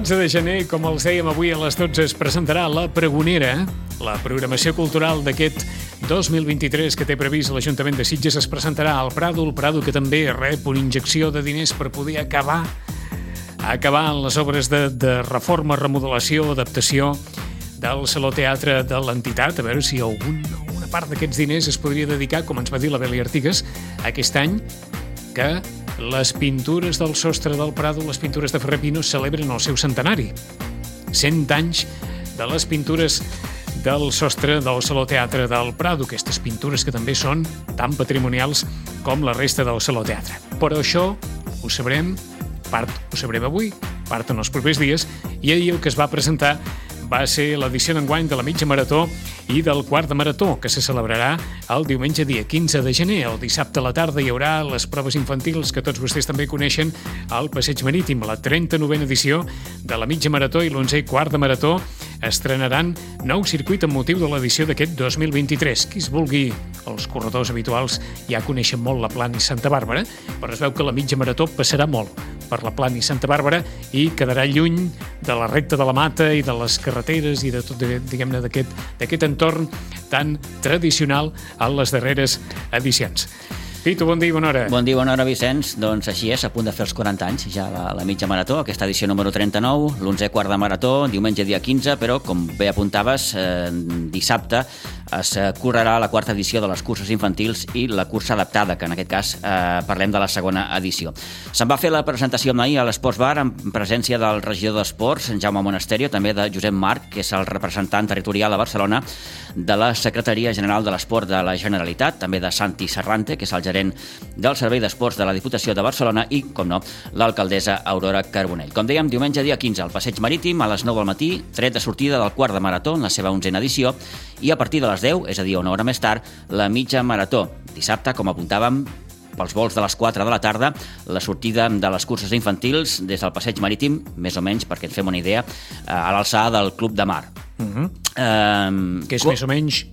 12 de gener, com els dèiem avui a les 12, es presentarà la Pregonera, la programació cultural d'aquest 2023 que té previst l'Ajuntament de Sitges. Es presentarà al Prado, el Prado que també rep una injecció de diners per poder acabar acabar les obres de, de reforma, remodelació, adaptació del Saló Teatre de l'entitat, a veure si algun, una part d'aquests diners es podria dedicar, com ens va dir la Beli Artigas, aquest any, que les pintures del sostre del Prado, les pintures de Ferrer Pino, celebren el seu centenari. 100 anys de les pintures del sostre del Saló Teatre del Prado, aquestes pintures que també són tan patrimonials com la resta del Saló Teatre. Però això ho sabrem, part ho sabrem avui, part en els propers dies, i ahir el que es va presentar va ser l'edició d'enguany de la mitja marató i del quart de marató, que se celebrarà el diumenge dia 15 de gener. El dissabte a la tarda hi haurà les proves infantils que tots vostès també coneixen al Passeig Marítim. La 39a edició de la mitja marató i l'11 quart de marató estrenaran nou circuit amb motiu de l'edició d'aquest 2023. Qui es vulgui, els corredors habituals ja coneixen molt la Plana i Santa Bàrbara, però es veu que la mitja marató passarà molt per la Plana i Santa Bàrbara i quedarà lluny de la recta de la Mata i de les carreteres i de tot, diguem-ne, d'aquest entorn tan tradicional a les darreres edicions. Pitu, bon dia i bona hora. Bon dia, bona hora, Vicenç. Doncs així és, a punt de fer els 40 anys, ja la, la mitja marató, aquesta edició número 39, l'11 quart de marató, diumenge dia 15, però, com bé apuntaves, eh, dissabte es correrà la quarta edició de les curses infantils i la cursa adaptada, que en aquest cas eh, parlem de la segona edició. Se'n va fer la presentació ahir a l'Esports Bar en presència del regidor d'Esports, en Jaume Monasterio, també de Josep Marc, que és el representant territorial a Barcelona de la Secretaria General de l'Esport de la Generalitat, també de Santi Serrante, que és el gerent del Servei d'Esports de la Diputació de Barcelona i, com no, l'alcaldessa Aurora Carbonell. Com dèiem, diumenge dia 15 al Passeig Marítim a les 9 del matí, tret de sortida del quart de marató en la seva onzena edició i a partir de les 10, és a dir, una hora més tard, la mitja marató. Dissabte, com apuntàvem, pels vols de les 4 de la tarda, la sortida de les curses infantils des del passeig marítim, més o menys, perquè ens fem una idea, a l'alçada del Club de Mar. Uh -huh. uh, que és més o menys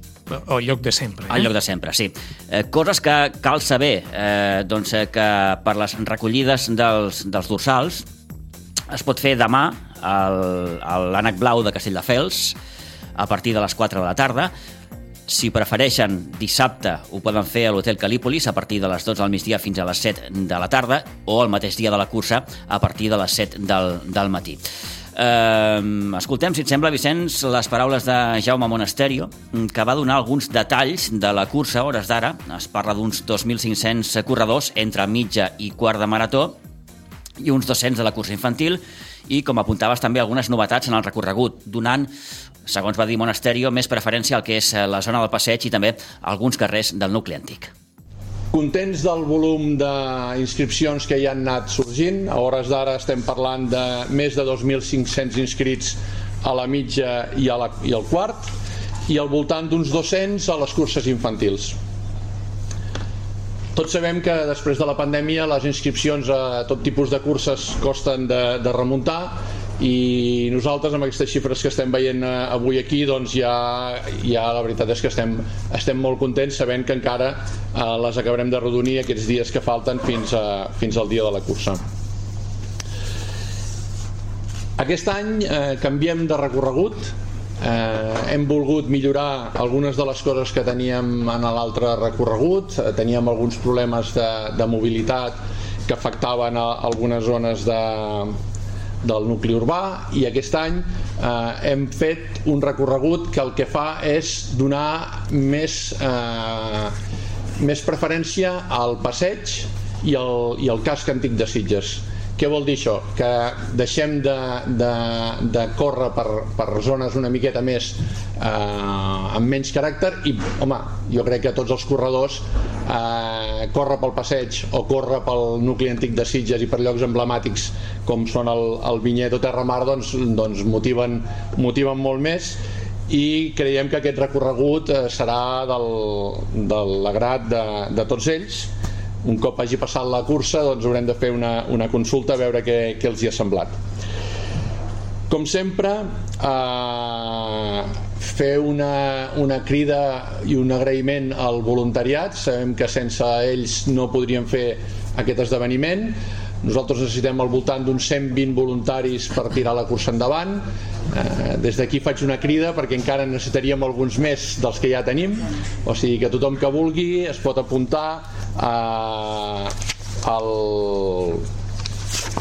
al lloc de sempre. Eh? Al lloc de sempre, sí. Eh, coses que cal saber, eh, doncs eh, que per les recollides dels, dels dorsals es pot fer demà a l'ànec blau de Castelldefels a partir de les 4 de la tarda. Si prefereixen dissabte, ho poden fer a l'Hotel Calípolis a partir de les 12 del migdia fins a les 7 de la tarda o el mateix dia de la cursa a partir de les 7 del, del matí. Eh, escoltem, si et sembla, Vicenç, les paraules de Jaume Monasterio, que va donar alguns detalls de la cursa a hores d'ara. Es parla d'uns 2.500 corredors entre mitja i quart de marató i uns 200 de la cursa infantil i, com apuntaves, també algunes novetats en el recorregut, donant, segons va dir Monasterio, més preferència al que és la zona del passeig i també alguns carrers del nucli antic. Contents del volum d'inscripcions que hi han anat sorgint. A hores d'ara estem parlant de més de 2.500 inscrits a la mitja i, a la, i al quart i al voltant d'uns 200 a les curses infantils. Tots sabem que després de la pandèmia les inscripcions a tot tipus de curses costen de, de remuntar i nosaltres amb aquestes xifres que estem veient eh, avui aquí doncs ja, ja la veritat és que estem, estem molt contents sabent que encara eh, les acabarem de redonir aquests dies que falten fins, a, fins al dia de la cursa. Aquest any eh, canviem de recorregut eh, hem volgut millorar algunes de les coses que teníem en l'altre recorregut. Eh, teníem alguns problemes de, de mobilitat que afectaven a algunes zones de, del nucli urbà i aquest any eh, hem fet un recorregut que el que fa és donar més, eh, més preferència al passeig i al, i al casc antic de Sitges què vol dir això? Que deixem de, de, de córrer per, per zones una miqueta més eh, amb menys caràcter i, home, jo crec que tots els corredors eh, córrer pel passeig o córrer pel nucli antic de Sitges i per llocs emblemàtics com són el, el Vinyet o Terramar doncs, doncs motiven, motiven molt més i creiem que aquest recorregut eh, serà del, de l'agrat de, de tots ells un cop hagi passat la cursa doncs haurem de fer una, una consulta a veure què, què els hi ha semblat. Com sempre eh, fer una, una crida i un agraïment al voluntariat. Sabem que sense ells no podríem fer aquest esdeveniment. Nosaltres necessitem al voltant d'uns 120 voluntaris per tirar la cursa endavant. Eh, des d'aquí faig una crida perquè encara necessitaríem alguns més dels que ja tenim. O sigui que tothom que vulgui es pot apuntar a, al,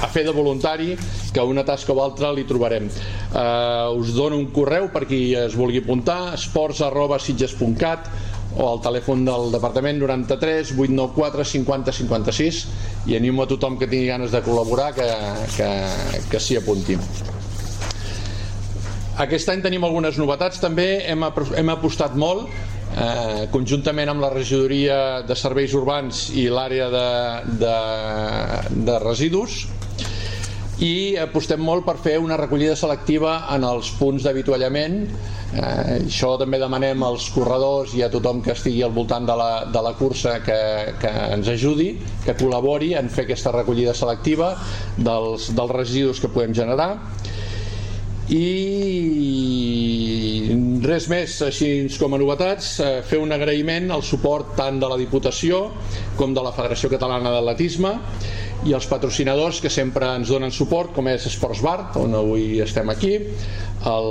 a fer de voluntari que una tasca o altra li trobarem eh, us dono un correu per qui es vulgui apuntar esports arroba sitges.cat o al telèfon del Departament 93 894 50 56 i animo a tothom que tingui ganes de col·laborar que, que, que s'hi apunti. Aquest any tenim algunes novetats també, hem, hem apostat molt eh, conjuntament amb la regidoria de serveis urbans i l'àrea de, de, de residus i apostem molt per fer una recollida selectiva en els punts d'avituallament. Eh, això també demanem als corredors i a tothom que estigui al voltant de la, de la cursa que, que ens ajudi que col·labori en fer aquesta recollida selectiva dels, dels residus que podem generar. I res més així com a novetats eh, fer un agraïment al suport tant de la Diputació com de la Federació Catalana d'Atletisme i els patrocinadors que sempre ens donen suport com és Esports Bar, on avui estem aquí el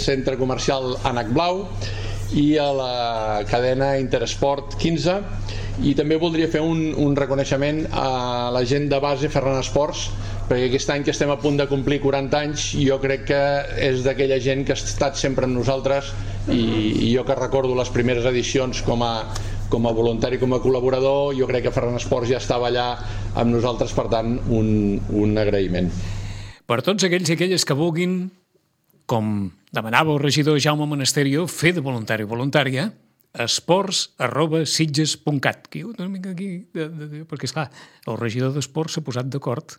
centre comercial Anac Blau i a la cadena Interesport 15 i també voldria fer un, un reconeixement a la gent de base Ferran Esports perquè aquest any que estem a punt de complir 40 anys jo crec que és d'aquella gent que ha estat sempre amb nosaltres i, i jo que recordo les primeres edicions com a, com a voluntari, com a col·laborador, jo crec que Ferran Esports ja estava allà amb nosaltres, per tant, un, un agraïment. Per tots aquells i aquelles que vulguin, com demanava el regidor Jaume Monasterio, fer de voluntari o voluntària, esports arroba sitges.cat. Aquí, una mica aquí, de, de, de, perquè, esclar, el regidor d'esports s'ha posat d'acord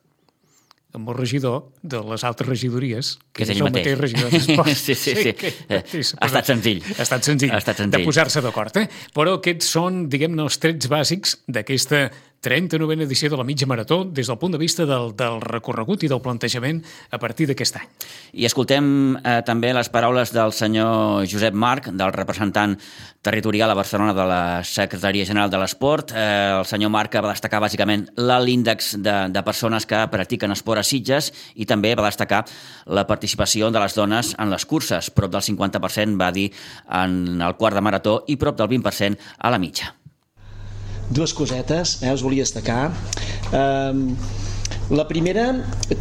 amb el regidor de les altres regidories, que, que és el mateix, mateix regidor d'esports. sí, sí, sí. Que, eh, ha estat senzill. Ha estat senzill, ha estat senzill. de posar-se d'acord. Eh? Però aquests són, diguem-ne, els trets bàsics d'aquesta 39a edició de la mitja marató des del punt de vista del, del recorregut i del plantejament a partir d'aquest any. I escoltem eh, també les paraules del senyor Josep Marc, del representant territorial a Barcelona de la Secretaria General de l'Esport. Eh, el senyor Marc va destacar bàsicament l'índex de, de persones que practiquen esport a Sitges i també va destacar la participació de les dones en les curses. Prop del 50% va dir en el quart de marató i prop del 20% a la mitja dues cosetes, eh, us volia destacar. Um, la primera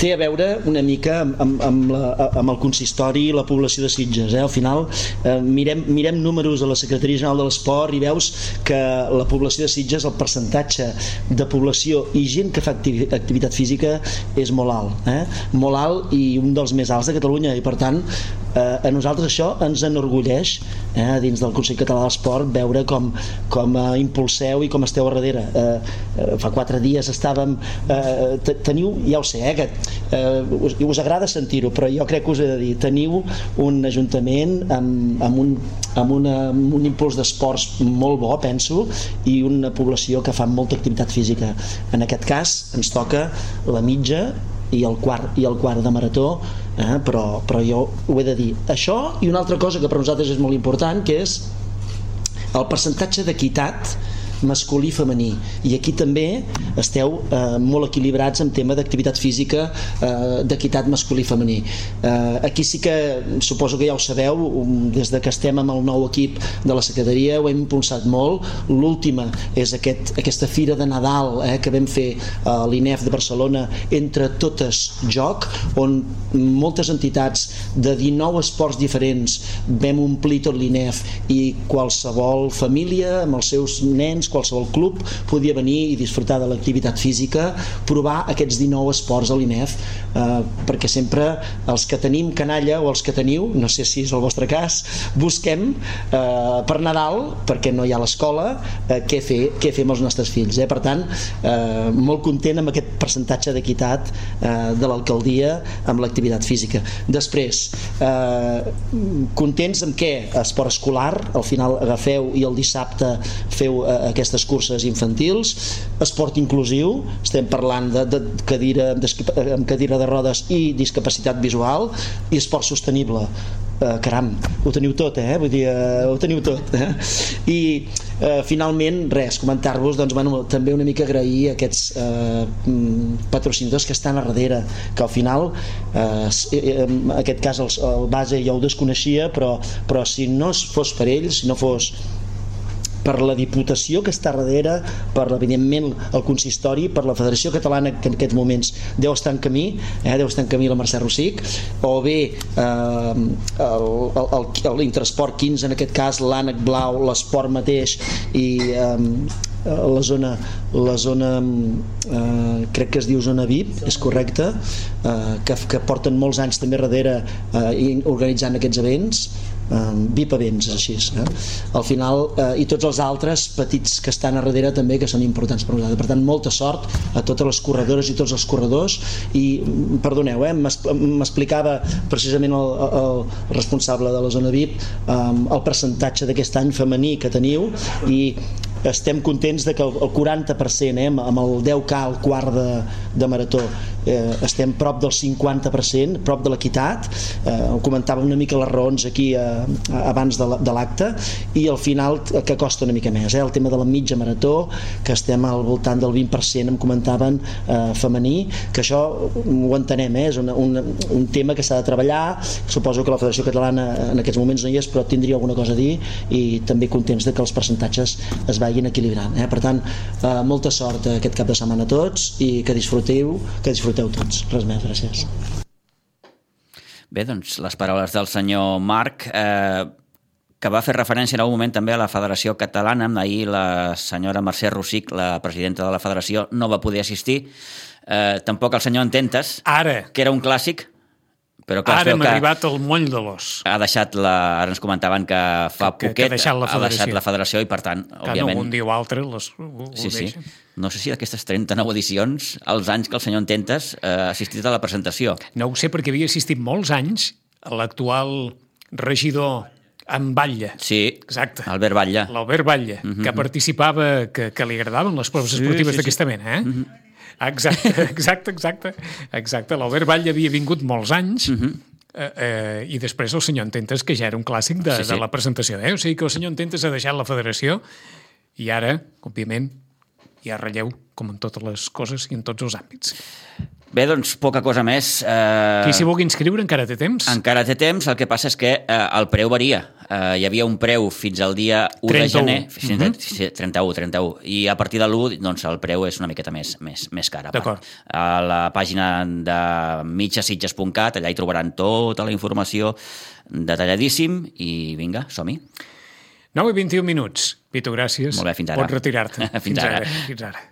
té a veure una mica amb, amb, amb, la, amb el consistori i la població de Sitges. Eh? Al final eh, mirem, mirem números de la Secretaria General de l'Esport i veus que la població de Sitges, el percentatge de població i gent que fa activitat física és molt alt. Eh? Molt alt i un dels més alts de Catalunya i per tant eh, a nosaltres això ens enorgulleix eh, dins del Consell Català de l'Esport veure com, com eh, impulseu i com esteu a darrere. Eh, eh, fa quatre dies estàvem eh, teniu, ja ho sé eh, que, eh, us, us agrada sentir-ho però jo crec que us he de dir teniu un ajuntament amb, amb, un, amb, una, amb un impuls d'esports molt bo penso i una població que fa molta activitat física. En aquest cas ens toca la mitja i el quart, i el quart de marató eh? però, però jo ho he de dir això i una altra cosa que per nosaltres és molt important que és el percentatge d'equitat masculí i femení. I aquí també esteu eh, molt equilibrats en tema d'activitat física eh, d'equitat masculí i femení. Eh, aquí sí que suposo que ja ho sabeu um, des de que estem amb el nou equip de la secretaria ho hem impulsat molt. L'última és aquest, aquesta fira de Nadal eh, que vam fer a l'INEF de Barcelona entre totes joc on moltes entitats de 19 esports diferents vam omplir tot l'INEF i qualsevol família amb els seus nens qualsevol club podia venir i disfrutar de l'activitat física, provar aquests 19 esports a l'INEF, eh, perquè sempre els que tenim canalla o els que teniu, no sé si és el vostre cas, busquem eh, per Nadal, perquè no hi ha l'escola, eh, què, fer, què fer amb els nostres fills. Eh? Per tant, eh, molt content amb aquest percentatge d'equitat eh, de l'alcaldia amb l'activitat física. Després, eh, contents amb què? Esport escolar, al final agafeu i el dissabte feu eh, aquestes curses infantils, esport inclusiu, estem parlant de, de cadira, amb cadira de rodes i discapacitat visual, i esport sostenible eh, caram, ho teniu tot, eh? Vull dir, eh, ho teniu tot. Eh? I eh, finalment, res, comentar-vos, doncs, bueno, també una mica agrair aquests eh, patrocinadors que estan a darrere, que al final, eh, en aquest cas el, el base ja ho desconeixia, però, però si no fos per ells, si no fos per la Diputació que està darrere, per evidentment el consistori, per la Federació Catalana que en aquests moments deu estar en camí, eh, deu estar en camí la Mercè Rossic, o bé eh, l'Interesport 15, en aquest cas l'Ànec Blau, l'Esport mateix i eh, la zona, la zona eh, crec que es diu zona VIP, és correcte, eh, que, que porten molts anys també darrere eh, organitzant aquests events eh, és així eh? al final, eh, i tots els altres petits que estan a darrere també que són importants per nosaltres, per tant molta sort a totes les corredores i tots els corredors i perdoneu, eh, m'explicava precisament el, el, responsable de la zona VIP eh, el percentatge d'aquest any femení que teniu i estem contents de que el 40% eh, amb el 10K al quart de, de marató eh, estem prop del 50% prop de l'equitat eh, comentava una mica les raons aquí eh, abans de l'acte i al final que costa una mica més eh, el tema de la mitja marató que estem al voltant del 20% em comentaven eh, femení que això ho entenem eh, és una, una, un tema que s'ha de treballar suposo que la Federació Catalana en aquests moments no hi és però tindria alguna cosa a dir i també contents de que els percentatges es vagin equilibrant. Eh? Per tant, eh, molta sort aquest cap de setmana a tots i que disfruteu, que disfruteu tots. Res més, gràcies. Bé, doncs, les paraules del senyor Marc, eh, que va fer referència en algun moment també a la Federació Catalana. Ahir la senyora Mercè Rossic, la presidenta de la Federació, no va poder assistir. Eh, tampoc el senyor Ententes, Ara. que era un clàssic, però clar, Ara hem arribat al moll de l'os. Ha deixat la... Ara ens comentaven que fa que, poquet que ha, deixat la ha deixat la federació i, per tant, que òbviament... no, un dia o altre les, ho, sí, sí. No sé si d'aquestes 39 edicions, els anys que el senyor Ententes eh, ha assistit a la presentació. No ho sé, perquè havia assistit molts anys a l'actual regidor en Batlle. Sí, Exacte. Albert Batlle. L'Albert Batlle, uh -huh. que participava, que, que li agradaven les proves sí, esportives sí, d'aquesta sí. mena, eh? Uh -huh. Exacte, exacte, exacte. exacte. L'Albert Batlle havia vingut molts anys, uh -huh eh, eh, i després el senyor Ententes, que ja era un clàssic de, sí, sí. de la presentació. Eh? O sigui que el senyor Ententes ha deixat la federació i ara, òbviament, hi ha relleu, com en totes les coses i en tots els àmbits. Bé, doncs, poca cosa més. Eh... Qui s'hi vulgui inscriure encara té temps? Encara té temps, el que passa és que eh, el preu varia. Eh, hi havia un preu fins al dia 1 31. de gener, fins mm -hmm. 31, 31, i a partir de l'1 doncs, el preu és una miqueta més, més, més car. D'acord. A la pàgina de mitjasitges.cat, allà hi trobaran tota la informació detalladíssim, i vinga, som-hi. 9 i 21 minuts. Pitu, gràcies. Molt bé, fins ara. Pots retirar-te. fins, fins ara. ara. Fins ara.